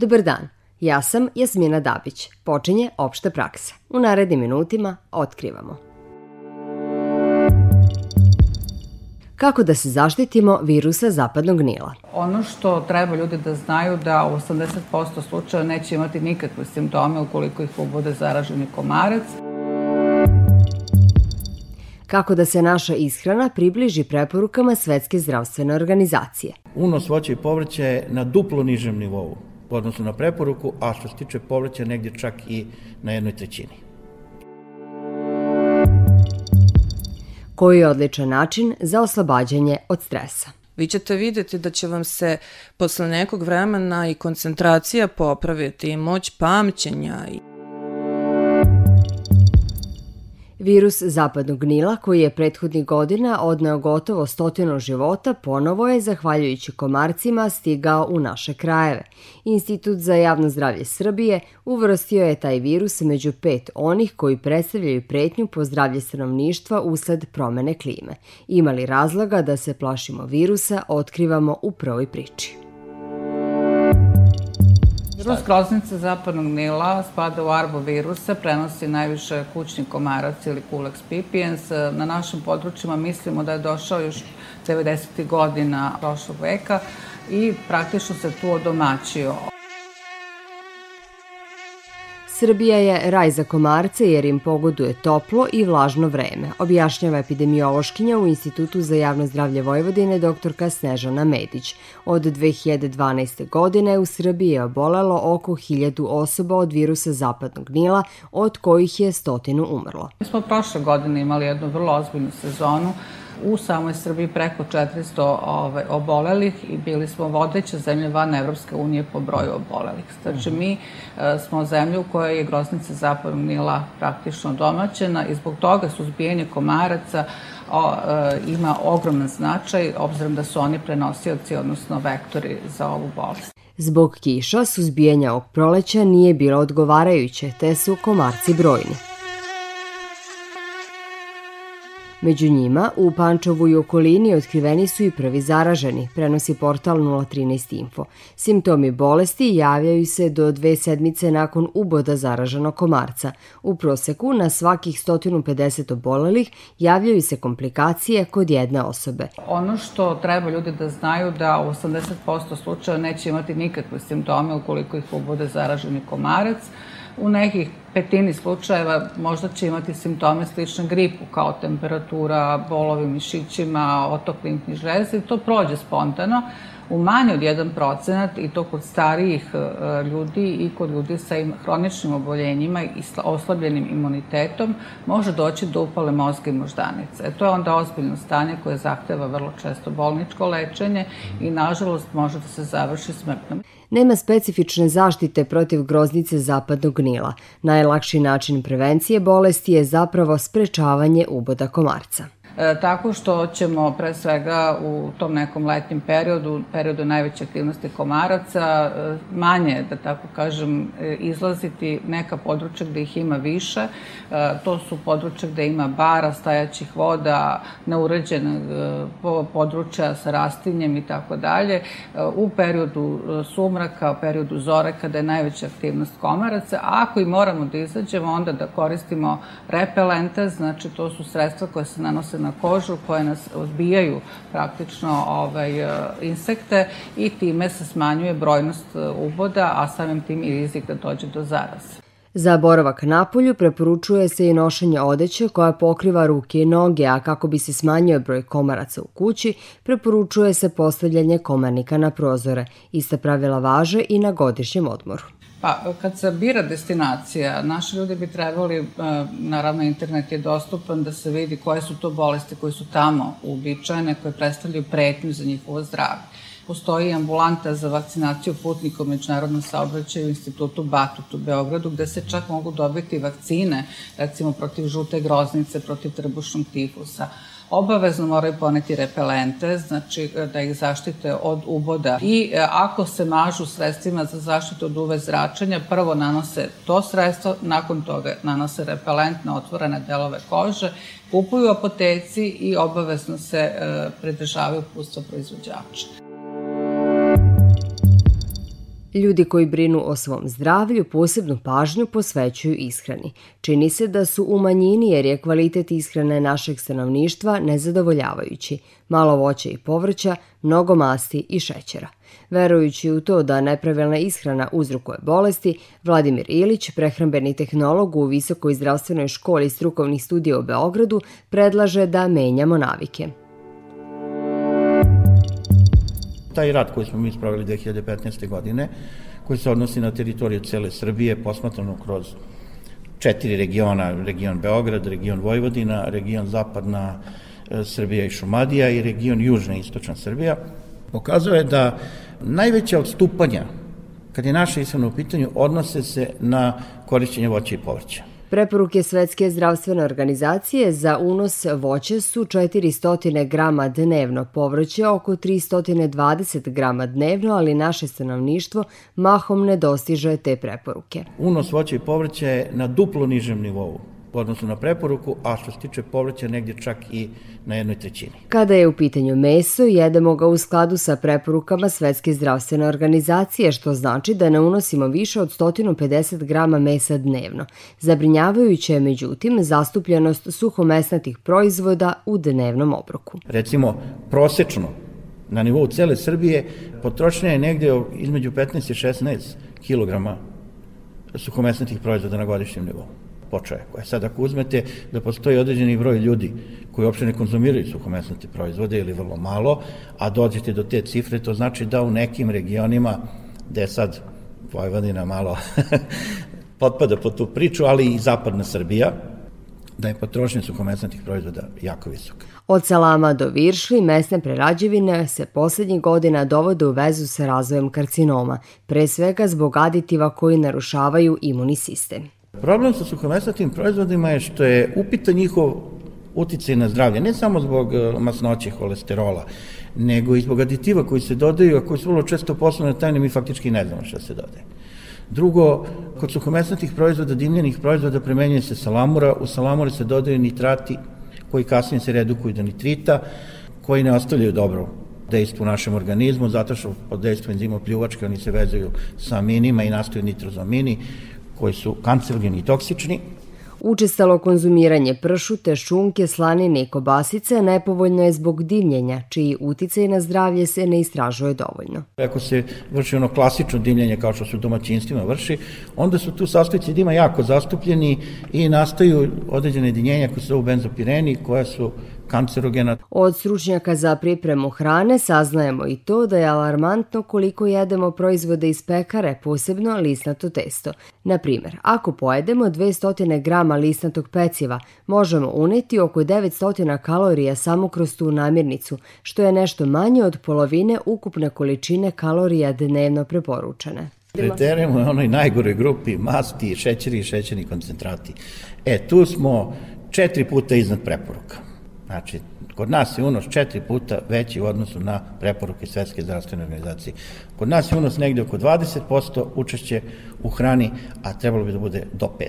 Dobar dan, ja sam Jasmina Dabić. Počinje opšta praksa. U narednim minutima otkrivamo. Kako da se zaštitimo virusa zapadnog nila? Ono što treba ljudi da znaju da u 80% slučaja neće imati nikakve simptome ukoliko ih bude zaraženi komarac. Kako da se naša ishrana približi preporukama Svetske zdravstvene organizacije? Unos voća i povrća je na duplo nižem nivou odnosno na preporuku, a što se tiče povrća negdje čak i na jednoj trećini. Koji je odličan način za oslobađanje od stresa? Vi ćete vidjeti da će vam se posle nekog vremena i koncentracija popraviti i moć pamćenja i Virus zapadnog nila, koji je prethodnih godina odneo gotovo stotinu života, ponovo je, zahvaljujući komarcima, stigao u naše krajeve. Institut za javno zdravlje Srbije uvrstio je taj virus među pet onih koji predstavljaju pretnju po zdravlje stanovništva usled promene klime. Imali razloga da se plašimo virusa, otkrivamo u prvoj priči. Virus groznice zapadnog Nila spada u arboviruse, prenosi najviše kućni komarac ili Culex pipiens. Na našim područjima mislimo da je došao još 90. godina prošlog veka i praktično se tu odomaćio. Srbija je raj za komarce jer im pogoduje toplo i vlažno vreme, objašnjava epidemiološkinja u Institutu za javno zdravlje Vojvodine doktorka Snežana Medić. Od 2012. godine u Srbiji je obolelo oko 1000 osoba od virusa zapadnog nila, od kojih je stotinu umrlo. Mi smo prošle godine imali jednu vrlo ozbiljnu sezonu u samoj Srbiji preko 400 ovaj, obolelih i bili smo vodeća zemlja van Evropske unije po broju obolelih. Znači, mi e, smo zemlja u kojoj je groznica zapadnog Nila praktično domaćena i zbog toga suzbijanje komaraca o, e, ima ogroman značaj, obzirom da su oni prenosioci, odnosno vektori za ovu bolest. Zbog kiša, suzbijanja ovog proleća nije bilo odgovarajuće, te su komarci brojni. Među njima, u Pančovu i okolini otkriveni su i prvi zaraženi, prenosi portal 013 Info. Simptomi bolesti javljaju se do dve sedmice nakon uboda zaraženog komarca. U proseku na svakih 150 obolelih javljaju se komplikacije kod jedne osobe. Ono što treba ljudi da znaju da u 80% slučaja neće imati nikakve simptome ukoliko ih ubode zaraženi komarac, U nekih petini slučajeva možda će imati simptome slične gripu, kao temperatura, bolovi mišićima, otok limfnih žleza i to prođe spontano. U manje od 1% i to kod starijih e, ljudi i kod ljudi sa hroničnim oboljenjima i oslabljenim imunitetom može doći do upale mozga i moždanice. E, to je onda ozbiljno stanje koje zahteva vrlo često bolničko lečenje i nažalost može da se završi smrtnom nema specifične zaštite protiv groznice zapadnog nila. Najlakši način prevencije bolesti je zapravo sprečavanje uboda komarca. E, tako što ćemo pre svega u tom nekom letnjem periodu, periodu najveće aktivnosti komaraca, e, manje, da tako kažem, e, izlaziti neka područja gde ih ima više. To su područja gde ima bara, stajaćih voda, neuređena područja sa rastinjem i tako dalje. U periodu sumraka, u periodu zore, kada je najveća aktivnost komaraca. Ako i moramo da izađemo, onda da koristimo repelente, znači to su sredstva koje se nanose na kožu koje nas odbijaju praktično ovaj, insekte i time se smanjuje brojnost e, uboda, a samim tim i rizik da dođe do zaraze. Za boravak na polju preporučuje se i nošenje odeće koja pokriva ruke i noge, a kako bi se smanjio broj komaraca u kući, preporučuje se postavljanje komarnika na prozore. Ista pravila važe i na godišnjem odmoru. Pa, kad se bira destinacija, naši ljudi bi trebali, e, naravno internet je dostupan da se vidi koje su to bolesti koje su tamo uobičajene, koje predstavljaju pretnju za njihovo zdravlje. Postoji ambulanta za vakcinaciju putnika u međunarodnom saobraćaju u institutu Batut u Beogradu, gde se čak mogu dobiti vakcine, recimo protiv žute groznice, protiv trbušnog tifusa obavezno moraju poneti repelente, znači e, da ih zaštite od uboda. I e, ako se mažu sredstvima za zaštitu od UV zračenja, prvo nanose to sredstvo, nakon toga nanose repelent na otvorene delove kože, kupuju apoteci i obavezno se e, pridržavaju pustva proizvođača. Ljudi koji brinu o svom zdravlju posebnu pažnju posvećuju ishrani. Čini se da su u manjini jer je kvalitet ishrane našeg stanovništva nezadovoljavajući. Malo voća i povrća, mnogo masti i šećera. Verujući u to da nepravilna ishrana uzrokuje bolesti, Vladimir Ilić, prehrambeni tehnolog u Visokoj zdravstvenoj školi strukovnih studija u Beogradu, predlaže da menjamo navike. Taj rad koji smo mi spravili 2015. godine, koji se odnosi na teritoriju cele Srbije, posmatrano kroz četiri regiona, region Beograd, region Vojvodina, region Zapadna e, Srbija i Šumadija i region Južna i Istočna Srbija, pokazuje da najveća odstupanja kad je naša ishrana u pitanju, odnose se na korišćenje voća i povrća. Preporuke Svetske zdravstvene organizacije za unos voća su 400 grama dnevno, povrće oko 320 grama dnevno, ali naše stanovništvo mahom ne dostiže te preporuke. Unos voća i povrća je na duplo nižem nivou odnosno na preporuku, a što se tiče povrća negdje čak i na jednoj trećini. Kada je u pitanju meso, jedemo ga u skladu sa preporukama Svetske zdravstvene organizacije, što znači da ne unosimo više od 150 grama mesa dnevno. Zabrinjavajuće je, međutim, zastupljenost suhomesnatih proizvoda u dnevnom obroku. Recimo, prosečno na nivou cele Srbije potrošnja je negde između 15 i 16 kilograma suhomesnatih proizvoda na godišnjem nivou po čoveku. E sad, ako uzmete da postoji određeni broj ljudi koji uopšte ne konzumiraju suhomesnate proizvode ili vrlo malo, a dođete do te cifre, to znači da u nekim regionima, gde sad Vojvodina malo potpada po tu priču, ali i zapadna Srbija, da je potrošnja suhomesnatih proizvoda jako visoka. Od salama do viršli, mesne prerađevine se poslednjih godina dovode u vezu sa razvojem karcinoma, pre svega zbog aditiva koji narušavaju imunni sistem. Problem sa suhomesnatim proizvodima je što je upita njihov uticaj na zdravlje, ne samo zbog e, masnoće holesterola, nego i zbog aditiva koji se dodaju, a koji su vrlo često poslovne tajne, mi faktički ne znamo šta se dodaje. Drugo, kod suhomesnatih proizvoda, dimljenih proizvoda, premenjuje se salamura, u salamure se dodaju nitrati koji kasnije se redukuju do nitrita, koji ne ostavljaju dobro dejstvo u našem organizmu, zato što pod dejstvom enzima pljuvačke oni se vezuju sa aminima i nastaju nitrozamini, koji su kancerogeni i toksični. Učestalo konzumiranje pršute, šunke, slanine i kobasice nepovoljno je zbog dimljenja, čiji uticaj na zdravlje se ne istražuje dovoljno. Ako se vrši ono klasično dimljenje kao što se u domaćinstvima vrši, onda su tu sastojci dima jako zastupljeni i nastaju određene jedinjenja koje se zovu benzopireni, koja su kancerogena. Od stručnjaka za pripremu hrane saznajemo i to da je alarmantno koliko jedemo proizvode iz pekare, posebno lisnato testo. Na primer, ako pojedemo 200 grama lisnatog peciva, možemo uneti oko 900 kalorija samo kroz tu namirnicu, što je nešto manje od polovine ukupne količine kalorija dnevno preporučene. Preterujemo u onoj najgoroj grupi masti, šećeri i šećerni koncentrati. E, tu smo četiri puta iznad preporuka. Znači, kod nas je unos četiri puta veći u odnosu na preporuke Svetske zdravstvene organizacije. Kod nas je unos negde oko 20% učešće u hrani, a trebalo bi da bude do 5%.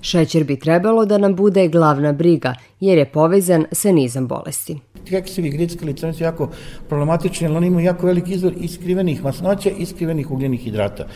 Šećer bi trebalo da nam bude glavna briga, jer je povezan sa nizam bolesti. Keksivi grickali crni su jako problematični, ali oni imaju jako veliki izvor iskrivenih masnoća i iskrivenih ugljenih hidrata.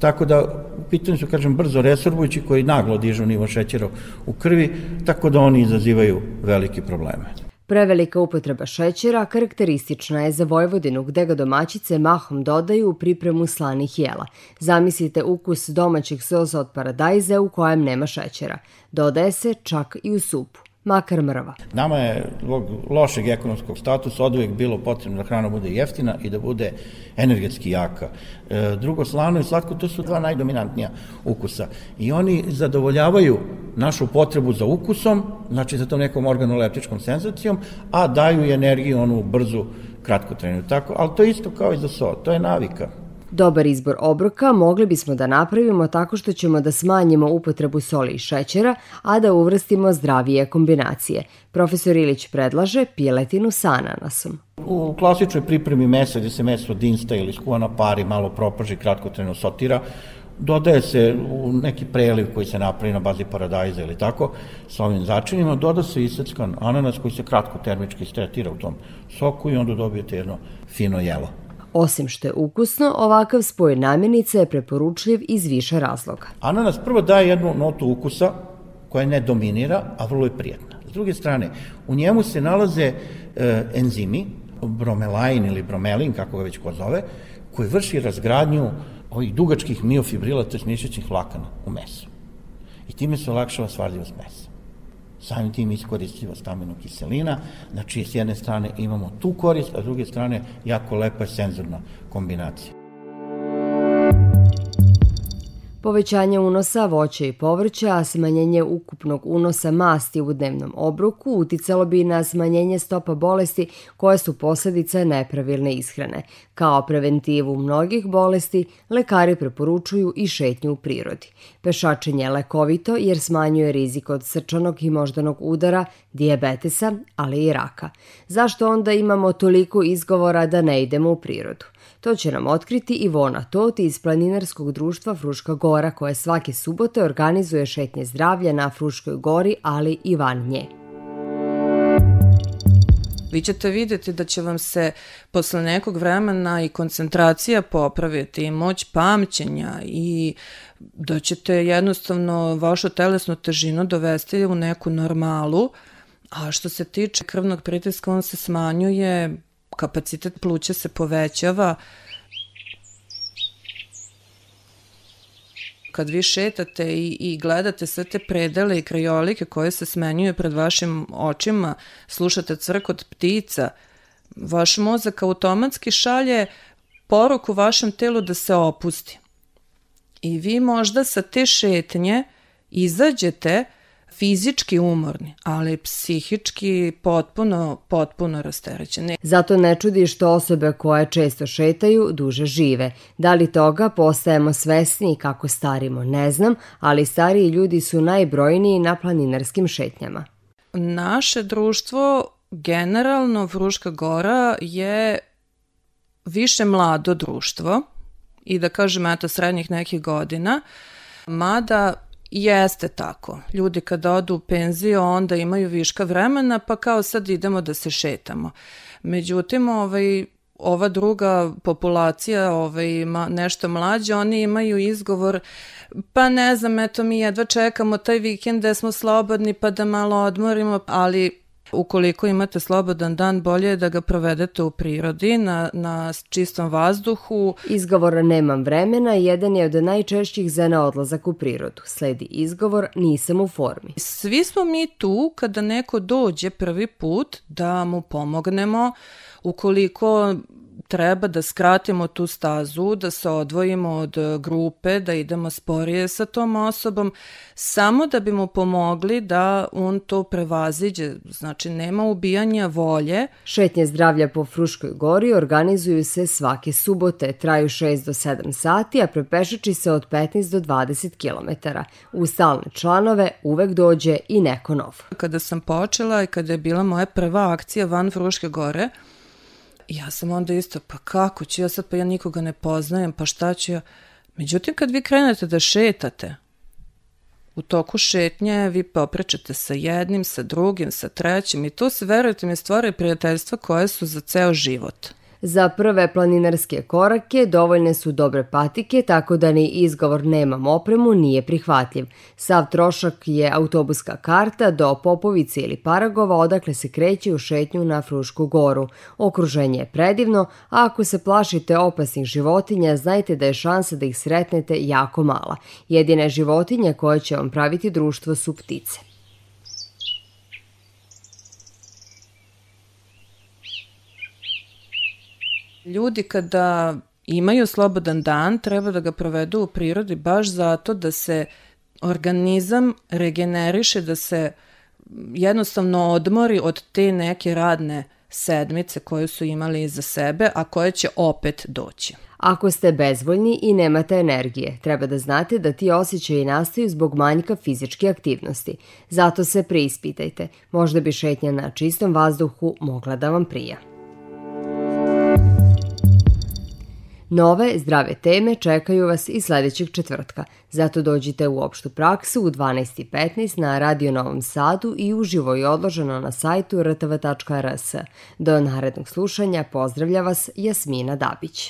Tako da, u pitanju su, kažem, brzo resorbujući koji naglo dižu nivo šećera u krvi, tako da oni izazivaju velike probleme. Prevelika upotreba šećera karakteristična je za Vojvodinu gde ga domaćice mahom dodaju u pripremu slanih jela. Zamislite ukus domaćeg sosa od paradajze u kojem nema šećera. Dodaje se čak i u supu makar mrva. Nama je zbog lošeg ekonomskog statusa od uvijek bilo potrebno da hrana bude jeftina i da bude energetski jaka. E, drugo, slano i slatko, to su dva najdominantnija ukusa. I oni zadovoljavaju našu potrebu za ukusom, znači za tom nekom organoleptičkom senzacijom, a daju energiju onu brzu, kratkotrajnu. Tako, ali to je isto kao i za so, to je navika. Dobar izbor obroka mogli bismo da napravimo tako što ćemo da smanjimo upotrebu soli i šećera, a da uvrstimo zdravije kombinacije. Profesor Ilić predlaže piletinu sa ananasom. U klasičnoj pripremi mesa gde se meso dinsta ili skuva na pari, malo propaži, kratkotrajno sotira, dodaje se u neki preliv koji se napravi na bazi paradajza ili tako, sa ovim začinima, doda se iseckan ananas koji se kratko termički stretira u tom soku i onda dobijete jedno fino jelo. Osim što je ukusno, ovakav spoj namirnica je preporučljiv iz više razloga. Ananas prvo daje jednu notu ukusa koja ne dominira, a vrlo je prijatna. S druge strane, u njemu se nalaze e, enzimi, bromelain ili bromelin, kako ga već ko zove, koji vrši razgradnju ovih dugačkih miofibrila, to je mišićnih vlakana u mesu. I time se olakšava svardljivost mesa. Samim tim iskoristivost amino kiselina, znači s jedne strane imamo tu korist, a s druge strane jako lepa senzorna kombinacija. Povećanje unosa voća i povrća, a smanjenje ukupnog unosa masti u dnevnom obroku uticalo bi na smanjenje stopa bolesti koje su posledica nepravilne ishrane. Kao preventivu mnogih bolesti, lekari preporučuju i šetnju u prirodi. Pešačenje je lekovito jer smanjuje rizik od srčanog i moždanog udara, dijabetesa, ali i raka. Zašto onda imamo toliko izgovora da ne idemo u prirodu? To će nam otkriti Ivona Tot iz Planinarskog društva Fruška Gora koje svake subote organizuje šetnje zdravlja na Fruškoj gori, ali i van nje. Vi ćete videti da će vam se posle nekog vremena i koncentracija popraviti i moć pamćenja i da ćete jednostavno vašu telesnu težinu dovesti u neku normalu, a što se tiče krvnog pritiska on se smanjuje kapacitet pluća se povećava. Kad vi šetate i, i gledate sve te predele i krajolike koje se smenjuju pred vašim očima, slušate crkot ptica, vaš mozak automatski šalje poruku vašem telu da se opusti. I vi možda sa te šetnje izađete fizički umorni, ali psihički potpuno, potpuno rasterećeni. Zato ne čudi što osobe koje često šetaju duže žive. Da li toga postajemo svesni kako starimo, ne znam, ali stariji ljudi su najbrojniji na planinarskim šetnjama. Naše društvo, generalno Vruška gora je više mlado društvo i da kažem eto srednjih nekih godina, mada Jeste tako. Ljudi kada odu u penziju onda imaju viška vremena pa kao sad idemo da se šetamo. Međutim, ovaj, ova druga populacija, ovaj, ma, nešto mlađe, oni imaju izgovor pa ne znam, eto mi jedva čekamo taj vikend da smo slobodni pa da malo odmorimo, ali Ukoliko imate slobodan dan, bolje je da ga provedete u prirodi, na, na čistom vazduhu. Izgovor nemam vremena jedan je od najčešćih za neodlazak u prirodu. Sledi izgovor nisam u formi. Svi smo mi tu kada neko dođe prvi put da mu pomognemo ukoliko treba da skratimo tu stazu, da se odvojimo od e, grupe, da idemo sporije sa tom osobom, samo da bi mu pomogli da on to prevaziđe. Znači, nema ubijanja volje. Šetnje zdravlja po Fruškoj gori organizuju se svake subote, traju 6 do 7 sati, a prepešači se od 15 do 20 km. U stalne članove uvek dođe i neko nov. Kada sam počela i kada je bila moja prva akcija van Fruške gore, ja sam onda isto, pa kako ću ja sad, pa ja nikoga ne poznajem, pa šta ću ja? Međutim, kad vi krenete da šetate, u toku šetnje vi poprećete sa jednim, sa drugim, sa trećim i tu se, verujete mi, stvaraju prijateljstva koje su za ceo život. Za prve planinarske korake dovoljne su dobre patike, tako da ni izgovor nemam opremu nije prihvatljiv. Sav trošak je autobuska karta do Popovice ili Paragova, odakle se kreće u šetnju na Frušku goru. Okruženje je predivno, a ako se plašite opasnih životinja, znajte da je šansa da ih sretnete jako mala. Jedine životinje koje će vam praviti društvo su ptice. Ljudi kada imaju slobodan dan, treba da ga provedu u prirodi baš zato da se organizam regeneriše, da se jednostavno odmori od te neke radne sedmice koje su imali iza sebe, a koje će opet doći. Ako ste bezvoljni i nemate energije, treba da znate da ti osjećaji nastaju zbog manjka fizičke aktivnosti. Zato se preispitajte. Možda bi šetnja na čistom vazduhu mogla da vam prija. Nove zdrave teme čekaju vas i sledećeg četvrtka, zato dođite u opštu praksu u 12.15 na Radio Novom Sadu i uživo i odloženo na sajtu rtv.rs. Do narednog slušanja pozdravlja vas Jasmina Dabić.